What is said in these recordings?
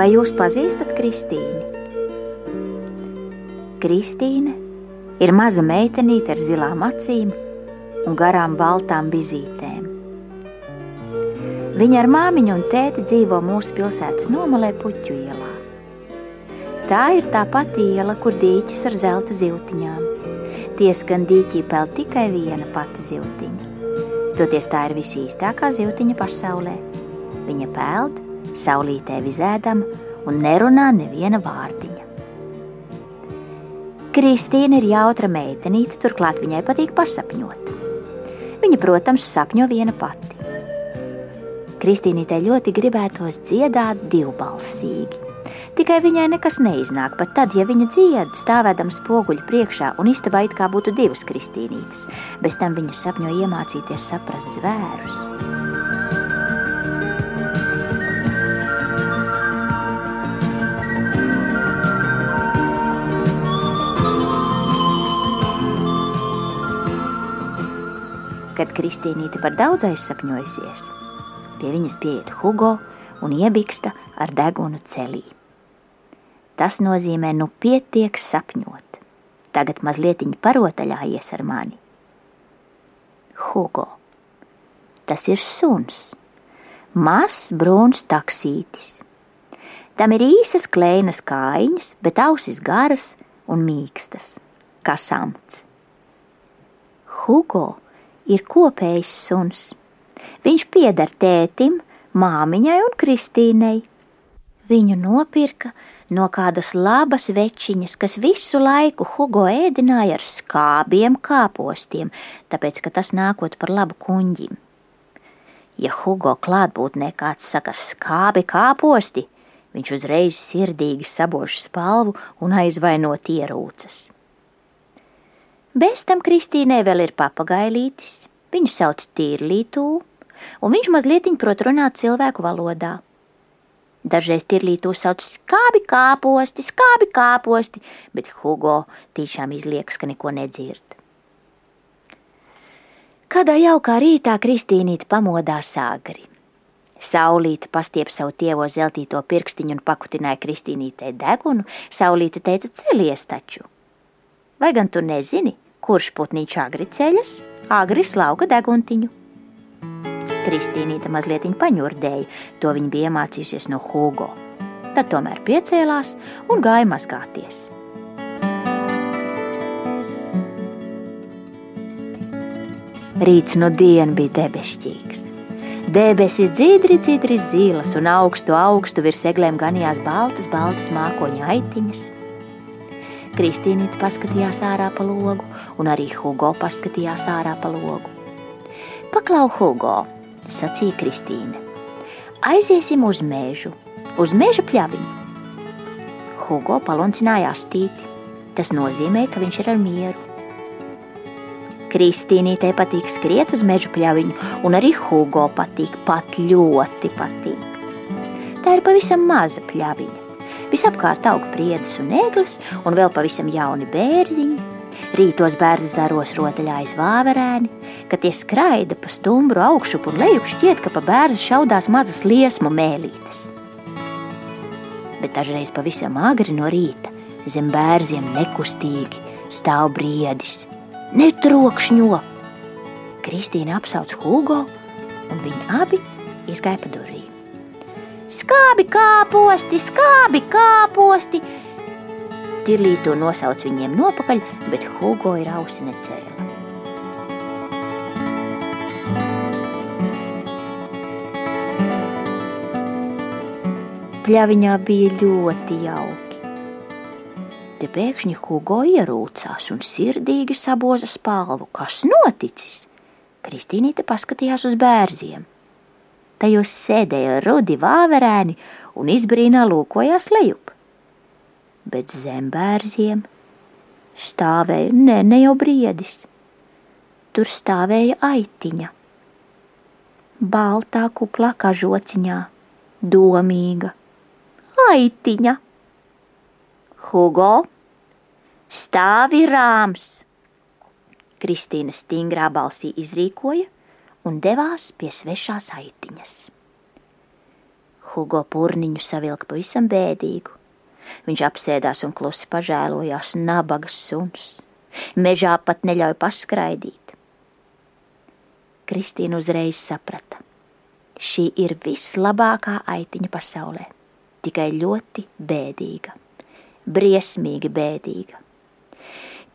Vai jūs pazīstat Kristīnu? Kristīne ir maza meitenīte ar zilām acīm un garām baltām vizītēm. Viņa ar māmiņu un tēti dzīvo mūsu pilsētas nomalē Puķu ielā. Tā ir tā pati iela, kur dīķis ar zelta ziltiņām. Ties gan dīķī peld tikai viena pati ziltiņa. Toties tā ir visīstākā ziltiņa pasaulē. Viņa peld, saulītē vizēdama un nerunā neviena vārdiņa. Kristīna ir jautra meitenīte, turklāt viņai patīk pasapņot. Viņa, protams, sapņo viena pati. Kristīnītei ļoti gribētos dziedāt divbalsīgi. Tikai viņai nekas neiznāk, pat tad, ja viņa dzied, stāvēdama spoguļu priekšā un istabā it kā būtu divas kristīnītes. Bez tam viņa sapņo iemācīties saprast zvērus. Kad Kristīnīte par daudz aizsapņojusies. Pie viņas pieiet Hugo un iebiksta ar degunu celī. Tas nozīmē, nu pietiek sapņot. Tagad mazliet parotaļājies ar mani. Hugo. Tas ir suns. Mazs brūns taksītis. Tam ir īsas kleinas kājiņas, bet ausis garas un mīkstas, kā samts. Hugo ir kopējs suns. Viņš pieder tētim, māmiņai un Kristīnei. Viņu nopirka no kādas labas večiņas, kas visu laiku Hugo ēdināja ar skābiem kāpostiem, tāpēc, ka tas nākot par labu kuņģim. Ja Hugo klātbūtnē kāds saka skābi kāposti, viņš uzreiz sirdīgi sabož spalvu un aizvainot ierūcas. Bez tam Kristīnē vēl ir papagailītis, viņu sauc Tīrlītū, un viņš mazliet prot runāt cilvēku valodā. Dažreiz Tirlītū sauc skābi kāposti, skābi kāposti, bet Hugo tiešām izliekas, ka neko nedzird. Kādā jaukā rītā Kristīnīte pamodās agri. Saulīte pastiep savu tievo zeltīto pirkstiņu un pakutināja Kristīnītei degunu. Saulīte teica, celies taču! Vai gan tu nezini, kurš putniņš agri ceļas? Agri slauka deguntiņu. Kristīnīte mazliet paņurdēja, to viņa bija iemācījusies no Hugo. Tad tomēr piecēlās un gāja mazgāties. Rīts no dienas bija debesšķīgs. Debesis dzidri, dzidri zilas un augstu, augstu virs eglēm ganījās baltas, baltas mākoņa aitiņas. Kristīnīte paskatījās ārā pa logu, un arī Hugo paskatījās ārā pa logu. Paklau, Hugo, sacīja Kristīne. Aiziesim uz mežu, uz meža pļaviņu. Hugo paloncināja astīti. Tas nozīmē, ka viņš ir ar mieru. Kristīnītei patīk skriet uz meža pļaviņu, un arī Hugo patīk, pat ļoti patīk. Tā ir pavisam maza pļaviņa. Visapkārt aug priedes un eglis, un vēl pavisam jauni bērziņi. Rītos bērni zaros rotaļājas vāverēni, kad tie skraida pa stumbru augšup un lejup šķiet, ka pa bērzi šaudās mazas liesmu mēlītes. Bet dažreiz pavisam agri no rīta zem bērziem nekustīgi stāv briedis. Netrokšņo! Kristīna apsauc Hugo, un viņi abi izgāja pa durvīm. Skābi kāposti, skābi kāposti! Tirlīto nosauc viņiem nopakaļ, bet Hugo ir ausi necēla. Pļaviņā bija ļoti jauki. Te pēkšņi Hugo ierūcās un sirdīgi saboza spalvu. Kas noticis? Kristīnīte paskatījās uz bērziem. Tajos sēdēja rudi vāverēni un izbrīnā lūkojās lejup. Bet zem bērziem stāvēja ne, ne jau briedis. Tur stāvēja aitiņa. Baltā kuplā kažociņā, domīga. Aitiņa! Hugo, stāvi rāms! Kristīna stingrā balsī izrīkoja – un devās pie svešās aitiņas. Hugo purniņu savilka pavisam bēdīgu. Viņš apsēdās un klusi pažēlojās nabagas suns. Mežā pat neļauj paskraidīt. Kristīna uzreiz saprata. Šī ir vislabākā aitiņa pasaulē, tikai ļoti bēdīga, briesmīgi bēdīga.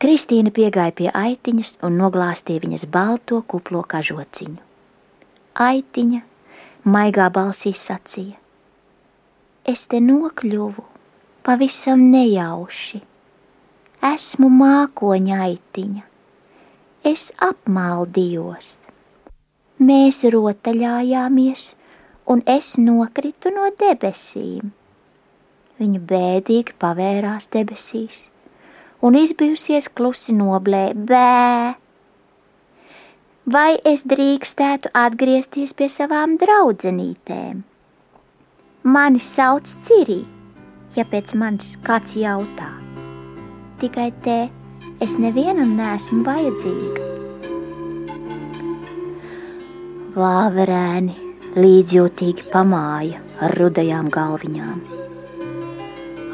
Kristīna piegāja pie aitiņas un noglāstīja viņas balto kuplo kažociņu. Aitiņa maigā balsī sacīja: Es te nokļuvu pavisam nejauši. Esmu mākoņa aitiņa. Es apmaldījos. Mēs rotaļājāmies, un es nokritu no debesīm. Viņa bēdīgi pavērās debesīs, un izbijusies klusi noblē bē. Vai es drīkstētu atgriezties pie savām draudzenītēm? Mani sauc Cirī, ja pēc manis kāds jautā. Tikai te es nevienam nesmu vajadzīga. Vāverēni līdzjūtīgi pamāja ar rudajām galviņām.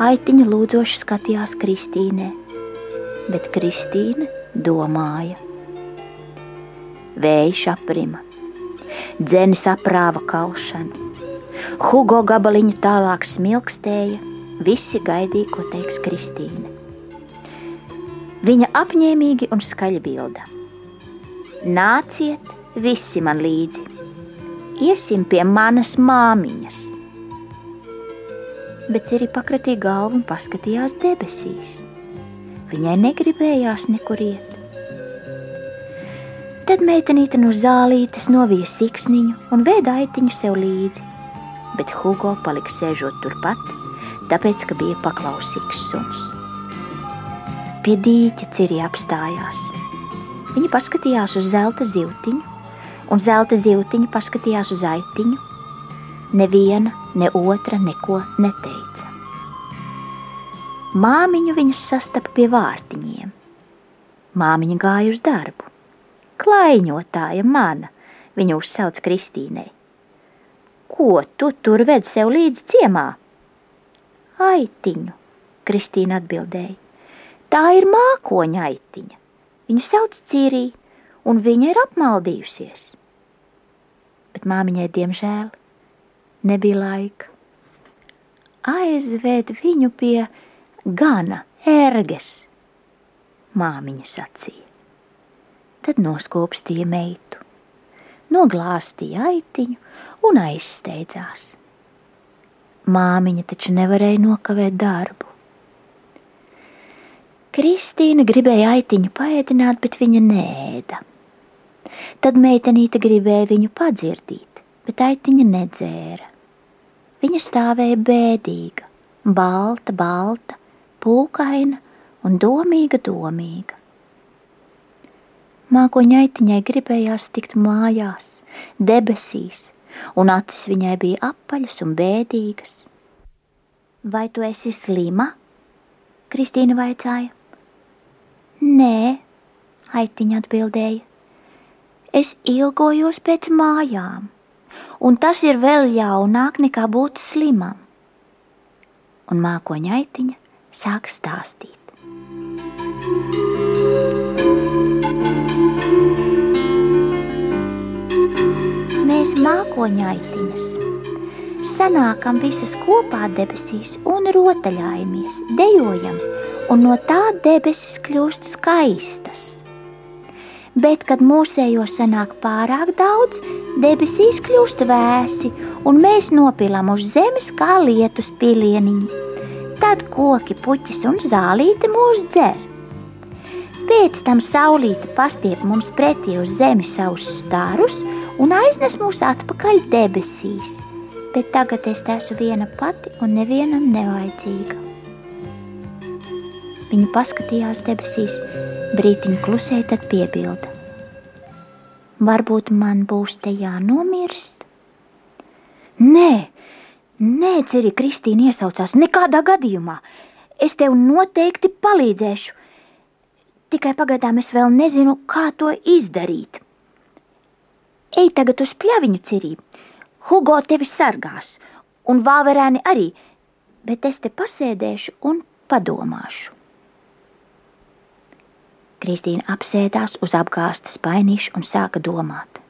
Aitiņa lūdzoši skatījās Kristīnē, bet Kristīne domāja. Vējš aprima, dzenis aprāva kalšanu Hugo gabaliņu tālāk smilkstēja, visi gaidīja, ko teiks Kristīne. Viņa apņēmīgi un skaļi bilda. Nāciet visi man līdzi, iesim pie manas māmiņas. Bet Ciri pakratīja galvu un paskatījās debesīs. Viņai negribējās nekur iet. Tad meitenīte no zālītes novija siksniņu un vēda aitiņu sev līdzi bet Hugo palika sēžot turpat, tāpēc, ka bija paklausīgs suns. Pie dīķa Ciri apstājās. Viņa paskatījās uz zelta zīltiņu, un zelta zīltiņa paskatījās uz aitiņu. Neviena, ne otra neko neteica. Māmiņu viņas sastapa pie vārtiņiem. Māmiņa gāja uz darbu. Klaiņotāja mana, viņu uzsauc Kristīnei. Ko tu tur ved sev līdzi ciemā? Aitiņu, Kristīna atbildēja. Tā ir mākoņa aitiņa. Viņu sauc Cīrī, un viņa ir apmaldījusies. Bet māmiņai, diemžēl, nebija laika. Aizved viņu pie gana ērges, māmiņa sacīja. Tad noskopstīja meitu, noglāstīja aitiņu un aizsteidzās. Māmiņa taču nevarēja nokavēt darbu. Kristīna gribēja aitiņu paēdināt, bet viņa nēda. Tad meitenīte gribēja viņu padzirdīt, bet aitiņa nedzēra. Viņa stāvēja bēdīga, balta, balta, pūkaina un domīga, domīga. Mākoņa aitiņai gribējās tikt mājās, debesīs, un acis viņai bija apaļas un bēdīgas. Vai tu esi slima? Kristīna vaicāja. Nē, aitiņa atbildēja. Es ilgojos pēc mājām, un tas ir vēl jaunāk nekā būt slimam. Un mākoņa aitiņa sāk stāstīt. mēs mākoņaitiņas. Sanākam visas kopā debesīs un rotaļājamies, dejojam, un no tā debesis kļūst skaistas. Bet, kad mūsējo sanāk pārāk daudz, debesīs kļūst vēsi, un mēs nopilām uz zemes kā lietus pilieniņi. Tad koki, puķis un zālīte mūs dzer. Pēc tam saulīte pastiep mums pretī uz zemes savus stārus, un aiznes mūs atpakaļ debesīs, bet tagad es esmu viena pati un nevienam nevajadzīga. Viņa paskatījās debesīs, brītiņu klusēja, tad piebilda. Varbūt man būs te jānomirst? Nē, nē, Ciri, Kristīna iesaucās, nekādā gadījumā. Es tev noteikti palīdzēšu. Tikai pagaidām es vēl nezinu, kā to izdarīt. Ej tagad uz pļaviņu, Cirī. Hugo tevi sargās, un vāverēni arī, bet es te pasēdēšu un padomāšu. Kristīna apsēdās uz apgāstas painīšu un sāka domāt.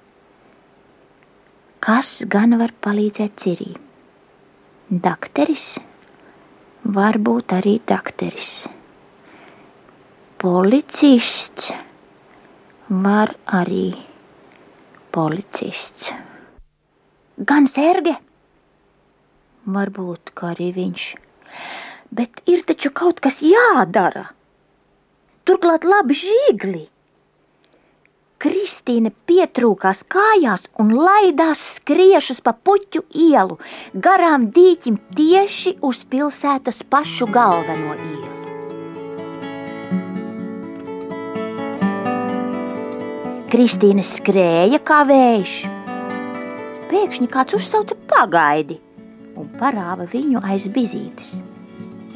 Kas gan var palīdzēt Cirī? Dakteris? Varbūt arī dakteris. Policists? Var arī policists. Gan sērge? Varbūt kā arī viņš. Bet ir taču kaut kas jādara turklāt labi žīgli. Kristīne pietrūkās kājās un laidās skriešus pa puķu ielu, garām dīķim tieši uz pilsētas pašu galveno ielu. Kristīne skrēja kā vējš. Pēkšņi kāds uzsauca pagaidi un parāva viņu aiz bizītes.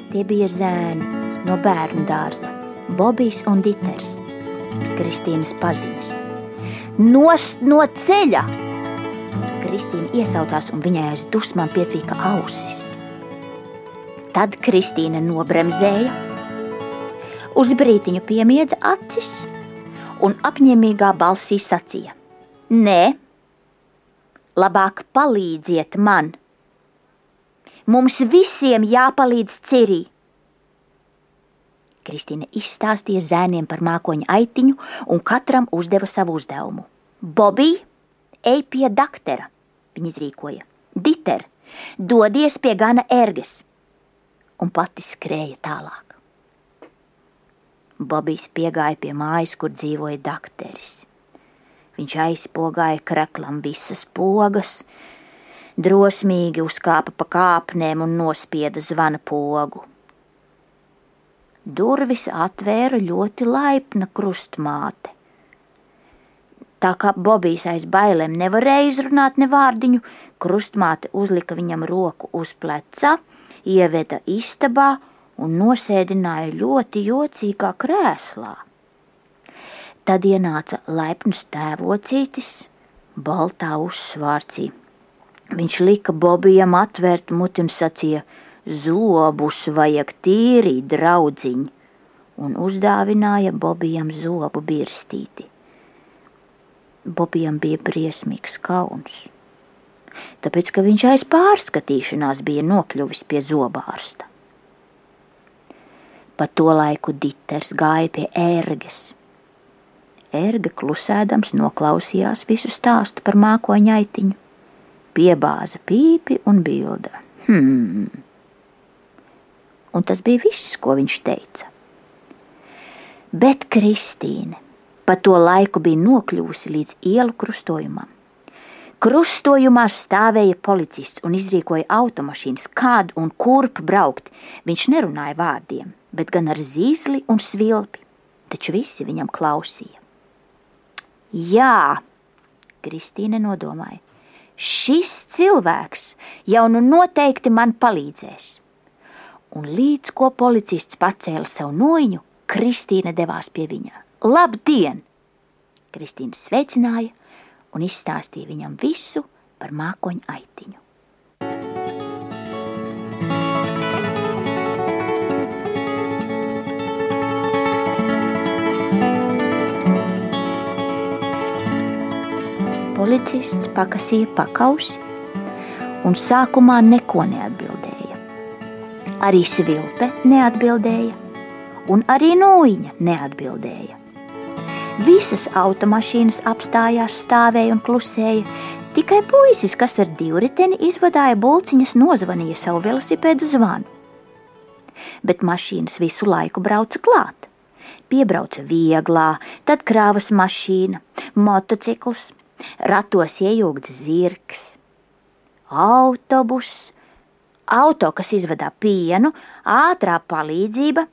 Tie bija zēni no bērnu dārza. Bobijs un Diters, Kristīnas paziņas. Nost no ceļa! Kristīna iesaucās un viņai aiz dusmām pietrīka ausis. Tad Kristīna nobremzēja, uz brītiņu piemiedza acis un apņēmīgā balsī sacīja: Nē, labāk palīdziet man! Mums visiem jāpalīdz Cirī! Kristīne izstāstīja zēniem par mākoņa aitiņu un katram uzdeva savu uzdevumu. Bobija, ej pie daktera, viņa izrīkoja. Diter, dodies pie gana erges, un pati skrēja tālāk. Bobijs piegāja pie mājas, kur dzīvoja dakteris. Viņš aizpogāja kreklam visas pogas, drosmīgi uzkāpa pa kāpnēm un nospieda zvana pogu. Durvis atvēra ļoti laipna krustmāte. Tā kā Bobijs aiz bailēm nevarēja izrunāt ne vārdiņu, krustmāte uzlika viņam roku uz pleca, ieveda istabā un nosēdināja ļoti jocīgā krēslā. Tad ienāca laipns tēvocītis, baltā uzsvārcī. Viņš lika Bobijam atvērt muti un sacīja – zobus vajag tīri, draudziņ, un uzdāvināja Bobijam zobu birstīti. Bobijam bija briesmīgs kauns, tāpēc, ka viņš aiz pārskatīšanās bija nokļuvis pie zobārsta. Pa to laiku Diters gāja pie ērges. Ērga klusēdams noklausījās visu stāstu par mākoņa aitiņu, piebāza pīpi un bilda. Hmm, un tas bija viss, ko viņš teica. Bet Kristīne pa to laiku bija nokļuvusi līdz ielu krustojumam. Krustojumā stāvēja policists un izrīkoja automašīnas, kādu un kurp braukt. Viņš nerunāja vārdiem, bet gan ar zīsli un svilpi, taču visi viņam klausīja. Jā, Kristīne nodomāja, šis cilvēks jau nu noteikti man palīdzēs un līdz ko policists pacēla sev noiņu, Kristīne devās pie viņa. Labdien! Kristīne sveicināja un izstāstīja viņam visu par mākoņu aitiņu. Policists pakasīja pakausi un sākumā neko neatbildēja. Arī svilpe neatbildēja, un arī nūjiņa neatbildēja. Visas automašīnas apstājās, stāvēja un klusēja. Tikai puisis, kas ar divriteni izvadāja bulciņas, nozvanīja savu velosipēdu zvanu. Bet mašīnas visu laiku brauca klāt. Piebrauca vieglā, tad krāvas mašīna, motocikls, ratos iejūgts zirgs, autobus, auto, kas izvadā pienu, ātrā palīdzība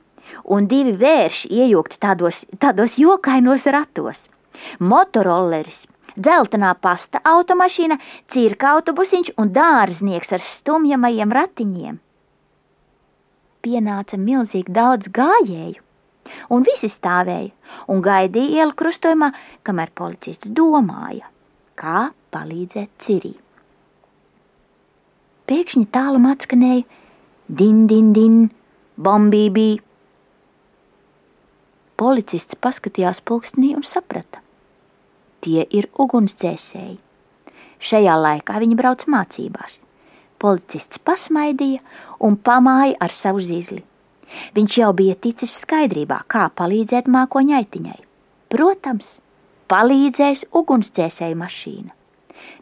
un divi vērši iejūgti tādos, tādos jokainos ratos. Motorolleris, dzeltenā pasta automašīna, cirka autobusiņš un dārznieks ar stumjamajiem ratiņiem. Pienāca milzīgi daudz gājēju, un visi stāvēja un gaidīja ielu krustojumā, kamēr policists domāja, kā palīdzēt Cirī. Pēkšņi tālu atskanēja din, din, din, bombībī. Policists paskatījās pulkstenī un saprata. Tie ir ugunsdzēsēji. Šajā laikā viņi brauc mācībās. Policists pasmaidīja un pamāja ar savu zīzli. Viņš jau bija ticis skaidrībā, kā palīdzēt mākoņaitiņai. Protams, palīdzēs ugunsdzēsēju mašīna.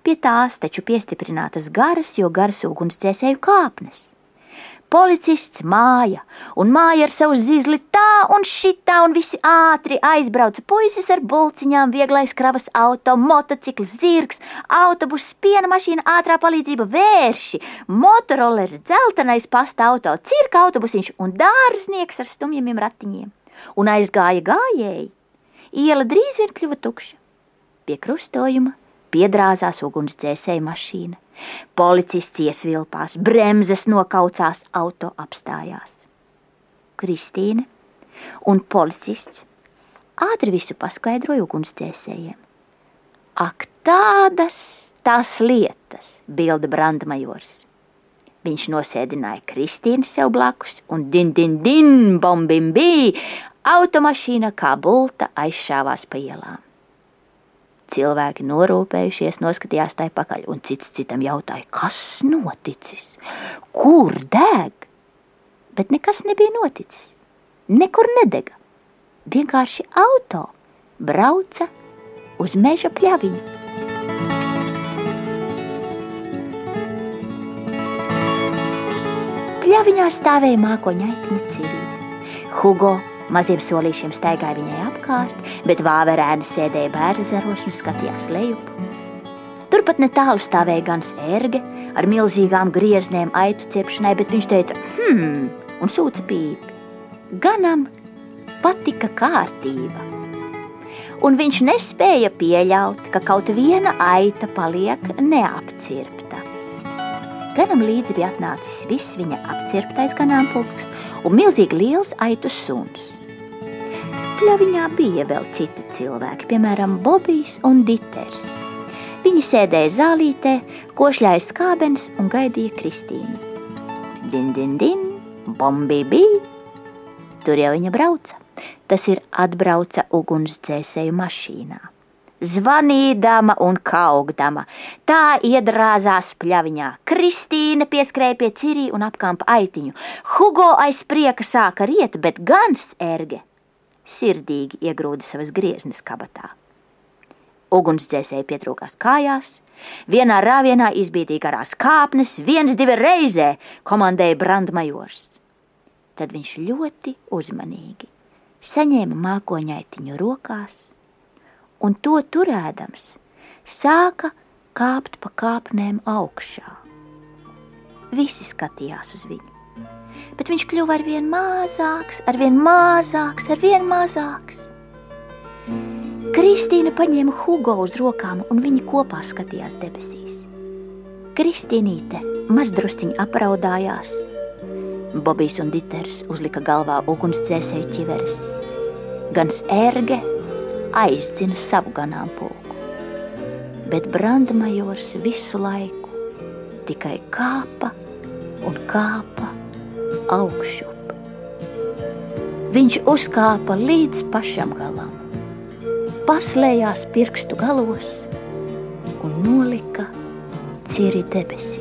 Pie tās taču piestiprinātas garas, jo garas ugunsdzēsēju kāpnes. Policists māja, un māja ar savu zizli tā un šitā, un visi ātri aizbrauca puisis ar bulciņām, vieglais kravas auto, motocikls, zirgs, autobus, piena mašīna, ātrā palīdzība, vērši, motorolers, dzeltenais pasta auto, cirka autobusiņš un dārznieks ar stumjiem ratiņiem. Un aizgāja gājēji. Iela drīz vien kļuva tukša. Pie krustojuma piedrāzās ugunsdzēsēja mašīna. Policists iesvilpās, bremzes nokaucās, auto apstājās. Kristīne un policists ātri visu paskaidroja ugunsdzēsējiem. Ak, tādas tās lietas, bilda brandmajors. Viņš nosēdināja Kristīnu sev blakus un din, din, din, bombim bija, automašīna kā bulta aizšāvās pa ielām. Cilvēki norūpējušies, noskatījās tai pakaļ, un cits citam jautāja, kas noticis, kur deg? Bet nekas nebija noticis, nekur nedega. Vienkārši auto brauca uz meža pļaviņu. Pļaviņā stāvēja mākoņa aitiņa cirī. Hugo Maziem solīšiem staigāja viņai apkārt, bet vāverēni sēdēja bērzaros un skatījās lejup. Turpat netālu stāvēja gan ērge ar milzīgām grieznēm aitu cepšanai, bet viņš teica, hmm, un sūca pīpi. Ganam patika kārtība. Un viņš nespēja pieļaut, ka kaut viena aita paliek neapcirpta. Ganam līdzi bija atnācis viss viņa apcirptais ganāmpulks un milzīgi liels aitu suns. Pļaviņā bija vēl citi cilvēki, piemēram, Bobijs un Diters. Viņi sēdēja zālītē, košļāja skābens un gaidīja Kristīnu. Din, din, din, bombī bija. Tur jau viņa brauca. Tas ir atbrauca ugunsdzēsēju mašīnā. Zvanīdama un kaugdama, tā iedrāzās pļaviņā. Kristīna pieskrēja pie cirī un apkampa aitiņu. Hugo aiz prieka sāka riet, bet gans erge sirdīgi iegrūda savas grieznes kabatā. Ugunsdzēsēji pietrūkās kājās, vienā rāvienā izbīdīja garās kāpnes, viens divi reizē komandēja brandmajors. Tad viņš ļoti uzmanīgi saņēma mākoņaitiņu rokās, un to turēdams sāka kāpt pa kāpnēm augšā. Visi skatījās uz viņu bet viņš kļuva ar vien mazāks, ar vien mazāks, ar vien mazāks. Kristīna paņēma Hugo uz rokām, un viņi kopā skatījās debesīs. Kristīnīte mazdrusciņi apraudājās. Bobijs un Diters uzlika galvā ugunsdzēsēju ķiveres. Gan ērge aizcina savu ganāmpulku, bet brandmajors visu laiku tikai kāpa un kāpa augšup. Viņš uzkāpa līdz pašam galam, paslējās pirkstu galos un nolika ciri debesīs.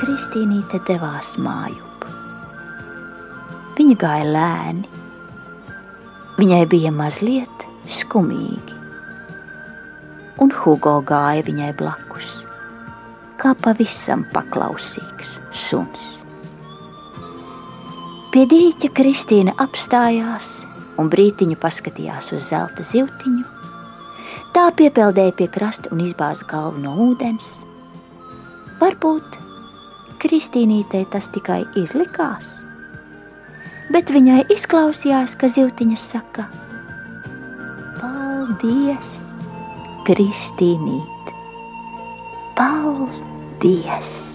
Kristīnīte devās mājup. Viņa gāja lēni, Viņai bija mazliet skumīgi, un Hugo gāja viņai blakus, kā pavisam paklausīgs suns. Pie dīķa Kristīna apstājās un brītiņu paskatījās uz zelta zivtiņu. Tā piepeldēja pie krasta un izbāza galvu no ūdens. Varbūt Kristīnītei tas tikai izlikās bet viņai izklausījās, ka zivtiņa saka: Paldies, Kristīnīt! Paldies!